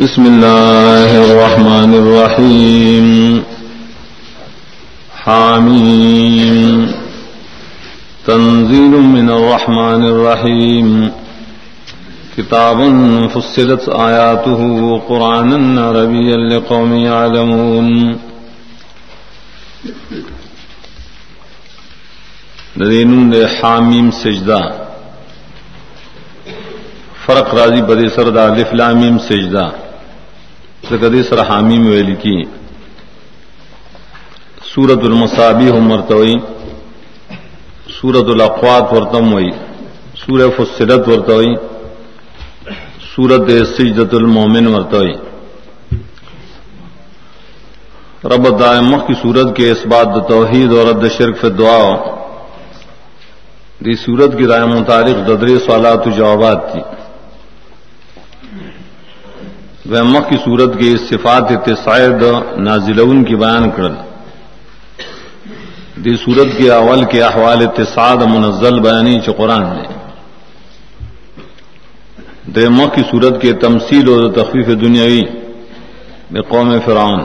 بسم الله الرحمن الرحيم. حاميم تنزيل من الرحمن الرحيم. كتاب فصلت آياته قرآنا عربيا لقوم يعلمون. ندین حامیم سجدہ فرق راضی بدی سردا لفلامیم سجدہ سکدی سر حامیم ویلی کی سورت المصابی ہو مرتوئی سورت الاقوات ورتم ہوئی سور فصلت ورتوئی سورت سجدت المومن ورتوئی رب دائمخ کی صورت کے اس بات توحید اور رد شرک فی دعا دی صورت کی رائے متعلق ددری سوالات و جوابات تھی ومخ کی صورت کے صفات تصائد نازلون کی بیان کرل۔ دی صورت کے اول کے احوال تصاد منزل بیانی چ قرآن نے۔ دمخ کی صورت کے تمثیل اور تخفیف دنیاوی میں قوم فرعون۔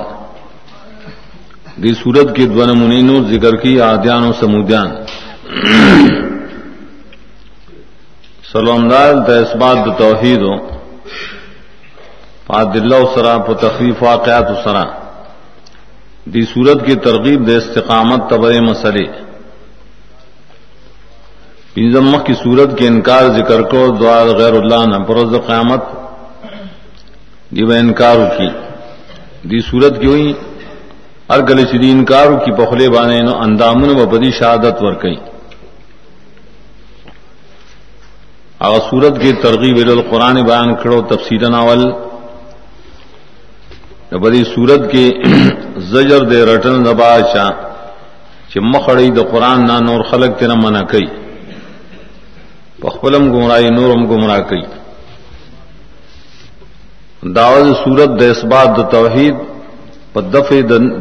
دی صورت کے دون منینو ذکر کی آدیان و سمودیان۔ سلومدار تسبات توحید ہو۔ دلہ سرا پ تخریف واقعات سرا۔ دی صورت کی ترغیب دے استقامت طبع مسئلے۔ پنزم کی صورت کے انکار ذکر کو دعا غیر اللہ نہ پروز قیامت۔ دی وہ انکار کی۔ دی صورت کی ہوئی۔ ہر گلی چری انکار کی پخلے بانے نو اندامن و بدی شہادت ورکئی اور صورت کی ترغیب القرآن بیان کرو تفصیل ناول۔ بدی صورت کے زجر دے رٹن دبا شاہ چمکڑی د قرآن نہ نور خلق تیرا منع کئی پخپلم گمراہی نورم گمراہ کئی داود صورت د اسبات د توحید پدف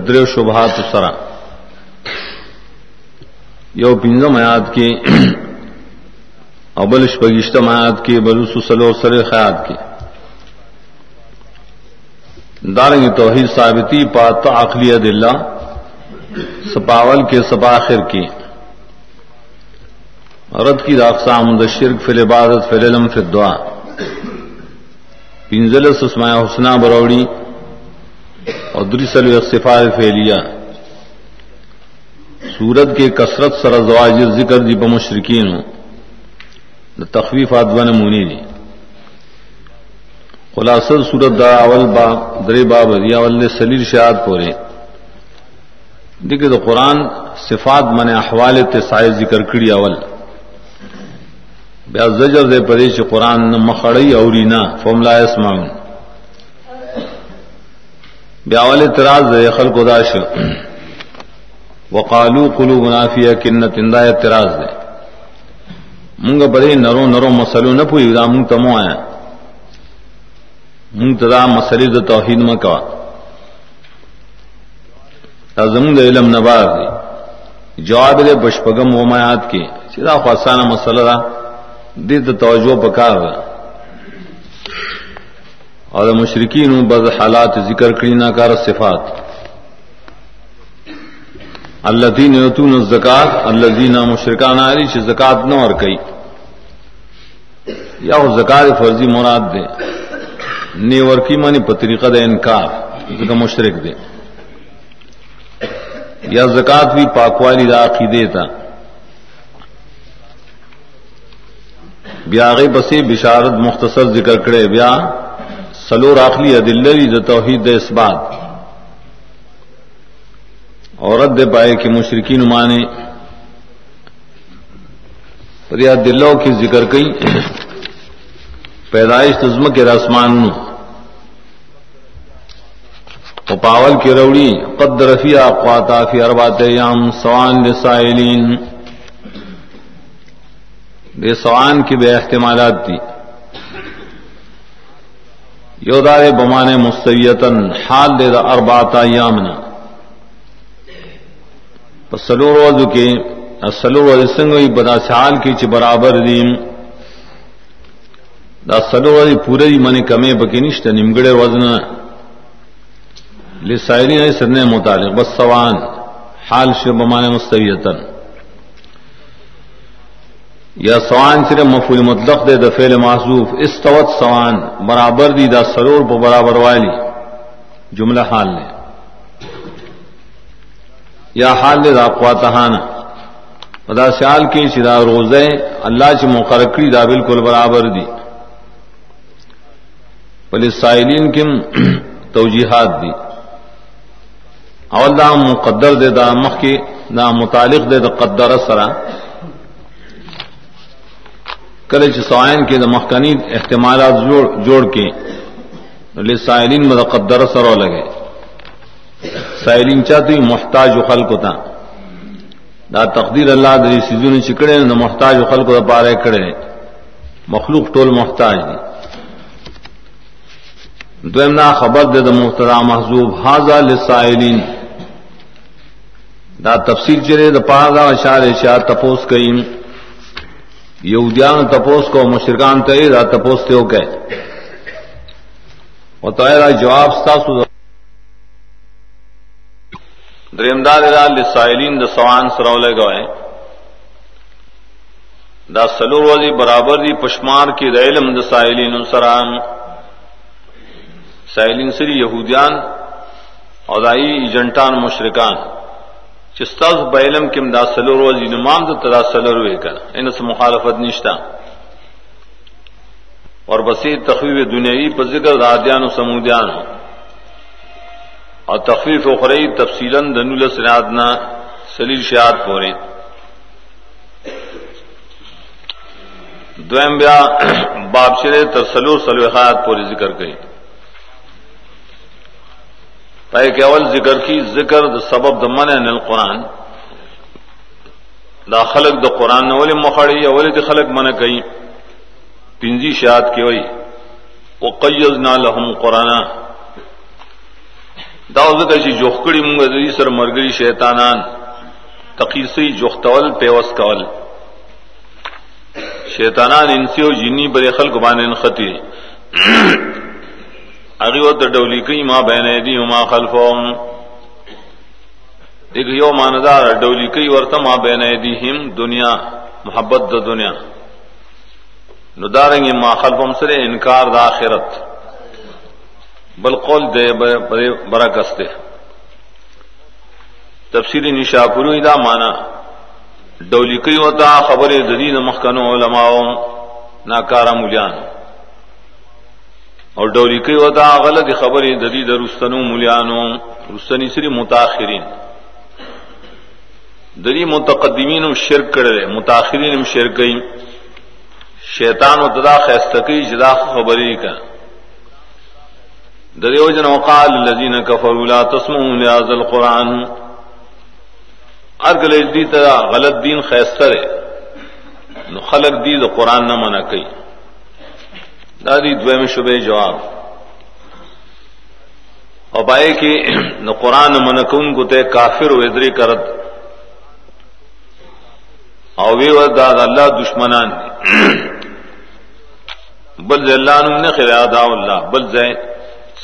در شبہات سرا یو پنجم آیات کے ابلش پگشتم آیات کے بلوس سلو سر خیات کے دارنگ توحید ثابتی پات عقلی دلہ سپاول کے سپاخر کی۔ رد کی راقسام شرک فل عبادت فل علم فل دعا پنزل سسما حسنا بروڑی اور درسل صفار فیلیا سورت کے کثرت سر زواجر ذکر دی بمشرقین تخویفات بن مونی دی۔ خلاصل صورت دا اول باب درے باب یا ول سلیل شاد پورے دیکھے تو قرآن صفات من احوال تسائے ذکر کڑی اول. بیا زجر دے پرے پریش قرآن نہ مخڑئی اوری نہ فملا اسماؤن بیا اول اعتراض دے خلق داش. وقالو قلو منافیہ کنت اندا اعتراض دے. منگا بڑے نرو نرو مسلو نہ پوئی، دا منگ تمو آیا. منتدا مسلی د توحید مکوا زمون د علم نبار دی. جواب دے بشپگم و میات کے سیدھا خاصانہ مسئلہ دا دے د توجہ پکار دا اور مشرقین بد حالات ذکر کری نہ کار صفات. اللہ دین یتون الزکات اللہ دینا مشرکان علی چ زکات نہ اور کئی یا زکات فرضی مراد دے نیور کی مانی پتریقہ دے انکار کا مشرق دے یا زکات بھی پاکوالی دا عقیدے تا بیا بسی بشارت مختصر ذکر کرے بیا سلور آخلی عدلری د توحید دے اس بات عورت دے پائے کہ مشرقین مانے پر یا دلوں کی ذکر کئی پیدائش تزم کے رسمان پاول کی روڑی، قد رفیع قواتا فی اربات یام سوان لسائلین۔ بے سوان کی بے احتمالات تھی یودار بمان مستیتن حال دے دا اربات یامنا سلو روز کے سلو روز سنگوئی بدا سال کی چ برابر دیم۔ دا سلو والی پورے من کمے بکی نشت نمگڑے وزن لسائلین سرنے متعلق، بس سوان حال شب بمان مستویتن یا سوان صرف مفول مطلق دے دفیل محضوف استوت سوان، برابر دی دا سرور پا برابر والی۔ جملہ حال نے یا حال دے دا قواتہانا پدا سیال کی چدا روزے اللہ چ مقرکڑی دا بالکل برابر دی۔ پلی سائلین کم توجیحات دی اول دا مقدر دے، دا مخ کی دا متعلق دے، دا قدر سرا کل سوائن کے دا مخکنی احتمالات جوڑ جوڑ کے سائلین میں قدر سرو لگے سائلین چاہتی محتاج و خلق تھا دا تقدیر اللہ دری سیزون چکڑے نہ محتاج و خلق دا پارے کڑے مخلوق ٹول محتاج دی دویمنا خبر دے دا محترا محضوب حاضا لسائلین دا تفصیل چرے دا پارا اشار اشار تپوس کئیم یہودیان تپوس کو، مشرکان تے دا تپوس تے کہ۔ او تو دا جواب ستاسو دریمدار دا لسائلین دا سوان سرو گئے۔ دا سلور وزی برابر دی پشمار کی دا علم دا سائلین سران۔ سائلین سری یہودیان اور دائی ایجنٹان مشرکان چستاز بیلم کم دا سلور وزی نمام دا تدا سلور وے کر ان سے مخالفت نشتا اور بسی تخویف دنیاوی پر ذکر دادیان و سمودیان اور تخفیف اخرئی تفصیل دنول سنادنا سلیل شیاد پورے دویم بیا باب شرے ترسلور سلوحات پوری ذکر گئی پائے کہ اول ذکر کی، ذکر دا سبب دا من ان قرآن. دا خلق دا قرآن نولی مخڑی اول دا خلق من کئی. پنجی شاد کی وئی. وقیزنا لهم قرآن دا ذکر چی جوخکڑی مونگا دی سر مرگری شیطانان. تقیسی جوختول پیوس کول. شیطانان انسی و جنی بری خلق بانین خطی. اگی و ڈولی کئی ماں بہن دی ما خلفهم ایک یو ماندار ڈولی کئی ورتا ماں بہن دی ہم دنیا، محبت دا دنیا۔ نداریں گے ما خلفهم سرے انکار دا آخرت۔ بل قول دے برا کستے تفسیری نشا پوری دا مانا ڈولی کئی وتا خبر جدید مخکنو علماء ناکارا ملیان اور ڈوری کئی وتا غلط خبریں ددی درستنو ملیانو رستنی سری متاخرین. دری متقدمین شرک کرے متاخرین شرک شیطان و تدا خیستکی جدا خبری کا دریو جن وقال الذين كفروا لا تسمعوا لهذا القران ارگل دی تدا غلط دین خیستر نو خلق دی د نہ منع کئی دادی دو میں شبہ جواب. اور بائے کی نہ قرآن منکون کو تے کافر و ادری کرد. اور وی داد اللہ دشمنان بل اللہ نے خیر ادا اللہ بل زین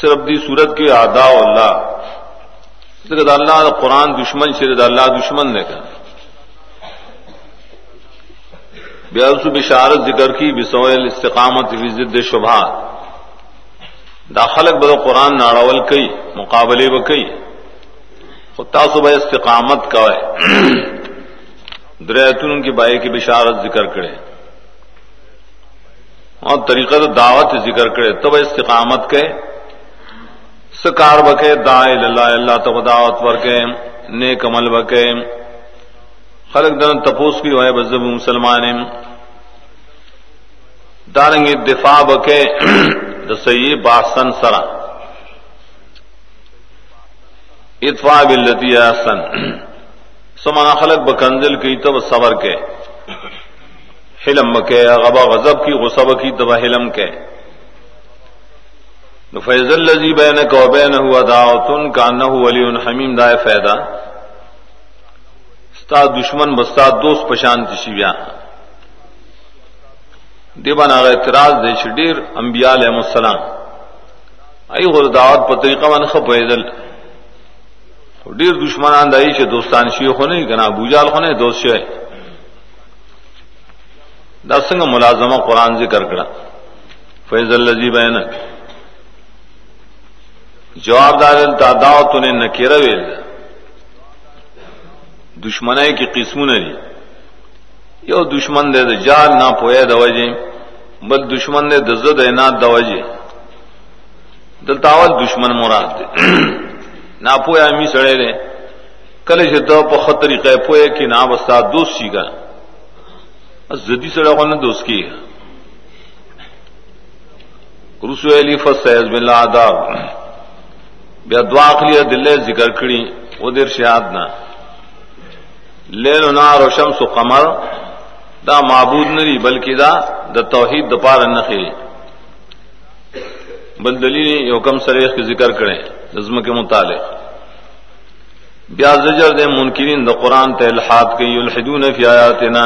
صرف دی صورت کی ادا اللہ اللہ قرآن دشمن شرد اللہ دشمن نے کہا بیاسو بشارت ذکر کی بسوئل استقامت فی ضد شبہات۔ داخلک بد قرآن ناڑول کئی، مقابلے و کئی۔ خطا صبح استقامت کا دریتن کی بائی کی بشارت ذکر کرے۔ اور طریقہ دعوت ذکر کرے تب استقامت کے سکار بکے دا اللہ اللہ تب دعوت ور کے نیک عمل بکے خلق دن تپوس کی ہوئے بزب مسلمان دارنگ دفاع بکے دسی باسن سرا۔ اتفا بلتی سن سمانا خلق بکنزل کی تب صبر کے۔ حلم بکے غبا غضب کی، غصب کی تب حلم کے۔ فیض الزی بین کو بین ہوا داوتن کا نہ علی حمیم دائے فائدہ ستا دشمن بستا دوست پشانت شیویا۔ دیبان آغا اعتراض دے شدیر انبیاء علیہ السلام. ای غور دعوت په طریقه باندې خو پیدل. ډیر دشمنان دای چې دوستان شي خو نه کنا ابو جال خو نه دوست شي دا څنګه ملازمه قران ذکر کړه فیض الذی بینک جواب دار دعوت نے نکیرا ویل. دشمنای کی قسمونه دي یو دشمن دے د جال نه پوهه د وجه بل دشمن دے د زد عنایت دلتاول دشمن مراد دے. نا پوهه می سره دے. کله چې ته په خطرې کې پوهه کې نا وستا دوست شي ګا زدی سره غو نه دوست کی رسول علی فسیز بالله آداب بیا دعا خلیه دله ذکر کړي او دیر شهاد نه لیل و نار و شمس و قمر دا معبود ندی بلکې دا د توحید د پاره نه خي بل دلیل یو کم سریح کی ذکر کړي نظم کے متعلق. بیا زجر دے منکرین، د قران ته الحاد کوي، یلحدون فی آیاتنا.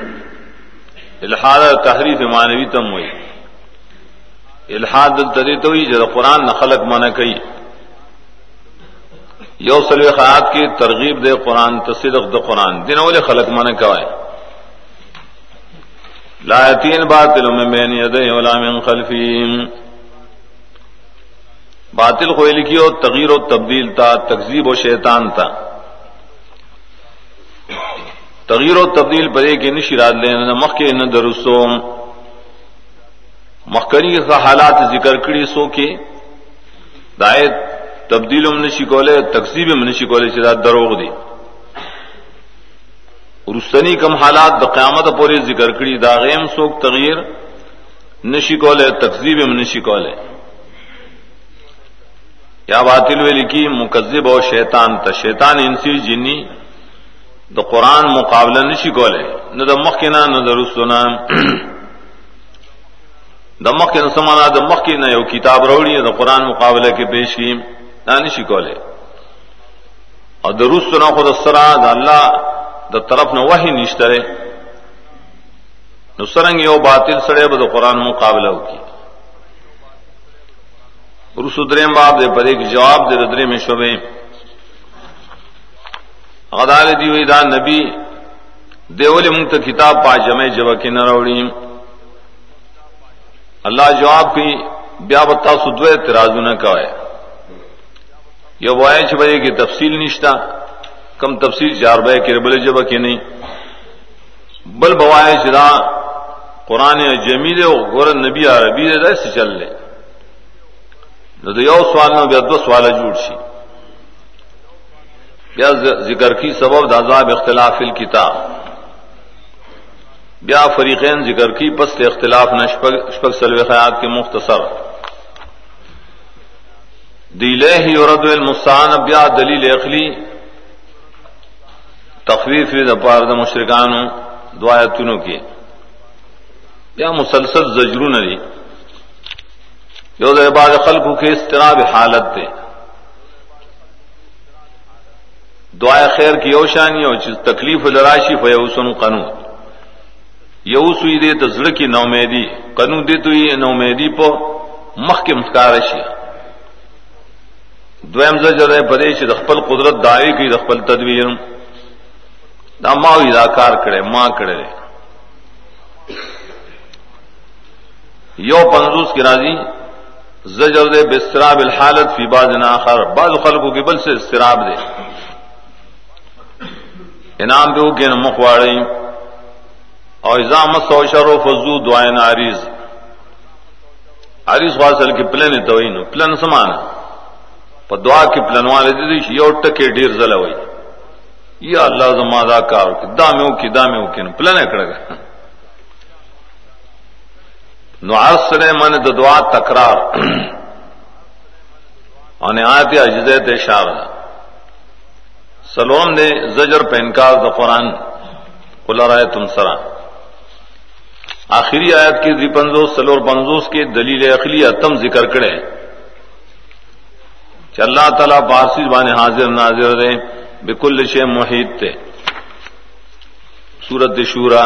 الحاد تحریف معنوی تم وئی الحاد دلته ته وی چې قران نه خلق منع کوي. یو سلوی خیات کی ترغیب دے قرآن تصدق د قرآن. دن والے خلق منع کوائے لایتین باطل میں بین یدی ولا من خلفیم باطل کو لکھی اور تغیر و تبدیل تا، تکذیب و شیطان تا. تغیر و تبدیل پدے کے نشراد لینا مخ کے نہ درسو مخکری کے حالات ذکر کری سو کے. دائت تبدیل ام نشی کولے تقسیب ام نشی چدا دروغ دی. رستنی کم حالات د قیامت پوری ذکر کړي. دا غیم سوک تغییر نشی کولے تقسیب ام نشی کولے یا باطل ویل کی، مکذب او شیطان ته. شیطان، انسی، جنی د قران مقابله نشی کولے نہ د مخکنا نہ د رسونا د مخکنا سمانا د مخکنا یو کتاب وروړي د قران مقابله کې پیش کیم دا نشي کوله او د روس خود سره د الله د طرف نه وحی نشته نو سرنګ یو باطل سره به د قران مقابله وکي روس دریم باب دې پدې کې جواب دې درې مې شوبې غدال دی وی دا نبی دیول مونږ کتاب پا جمع جوه کې نه راوړې الله جواب کوي، بیا وتا سودوي اعتراضونه کوي یو وای چې به کې تفصیل نشتا کم تفصیل چار به کې بل جبه کې نه بل بوای چې دا قران جمیل او نبی عربي دې څه چل لې نو د یو سوال نو بیا دو سوال جوړ شي بیا ذکر کی سبب د عذاب اختلاف الکتاب۔ بیا فریقین ذکر کی پس اختلاف نشپک شپک سلوی خیات کے مختصر۔ دیلہ یورد المستان بیا دلیل اخلی تخویف دپار د مشرکانو دعایتونو کې. بیا مسلسل زجرون دی یو د بعد خلقو کې استراب حالت ته دعا خیر کی یو شانی او چې تکلیف لراشی فیوسن قانون یو سوی دې تزړه کې نومیدی قانون دې ته یې نومیدی په مخ کې مخکار شي. دویم زجر ہے پدې چې د خپل قدرت دایي کوي، د خپل تدبیر. دا ما وی دا کار کړي ما کړي یو پنځوس کی راضی، زجر دے بستراب الحالت فی بعض آخر۔ بعض خلقوں کے بل سے استراب دے۔ انعام دے کہ مخواڑی اور ازام سو شرو فضو دعائن عریض۔ عریض واصل کی پلن توین پلن سمانا۔ په دعا کې پلانواله دي چې یو ټکي ډیر زله وي یا الله زما دا کار کې دا مې وکي دا مې کړه نو عصر من د دعا تکرار۔ او نهایت عجزه ته اشاره سلام نے زجر پہ انکار د قرآن۔ قل رایتم سرا۔ آخری آیت کی دی پنزوس، سلور پنزوس کے دلیل اخلی تم ذکر کرے کہ اللہ تعالیٰ پارسی بانے حاضر ناظر رہے بکل شے محیط تھے سورت شورا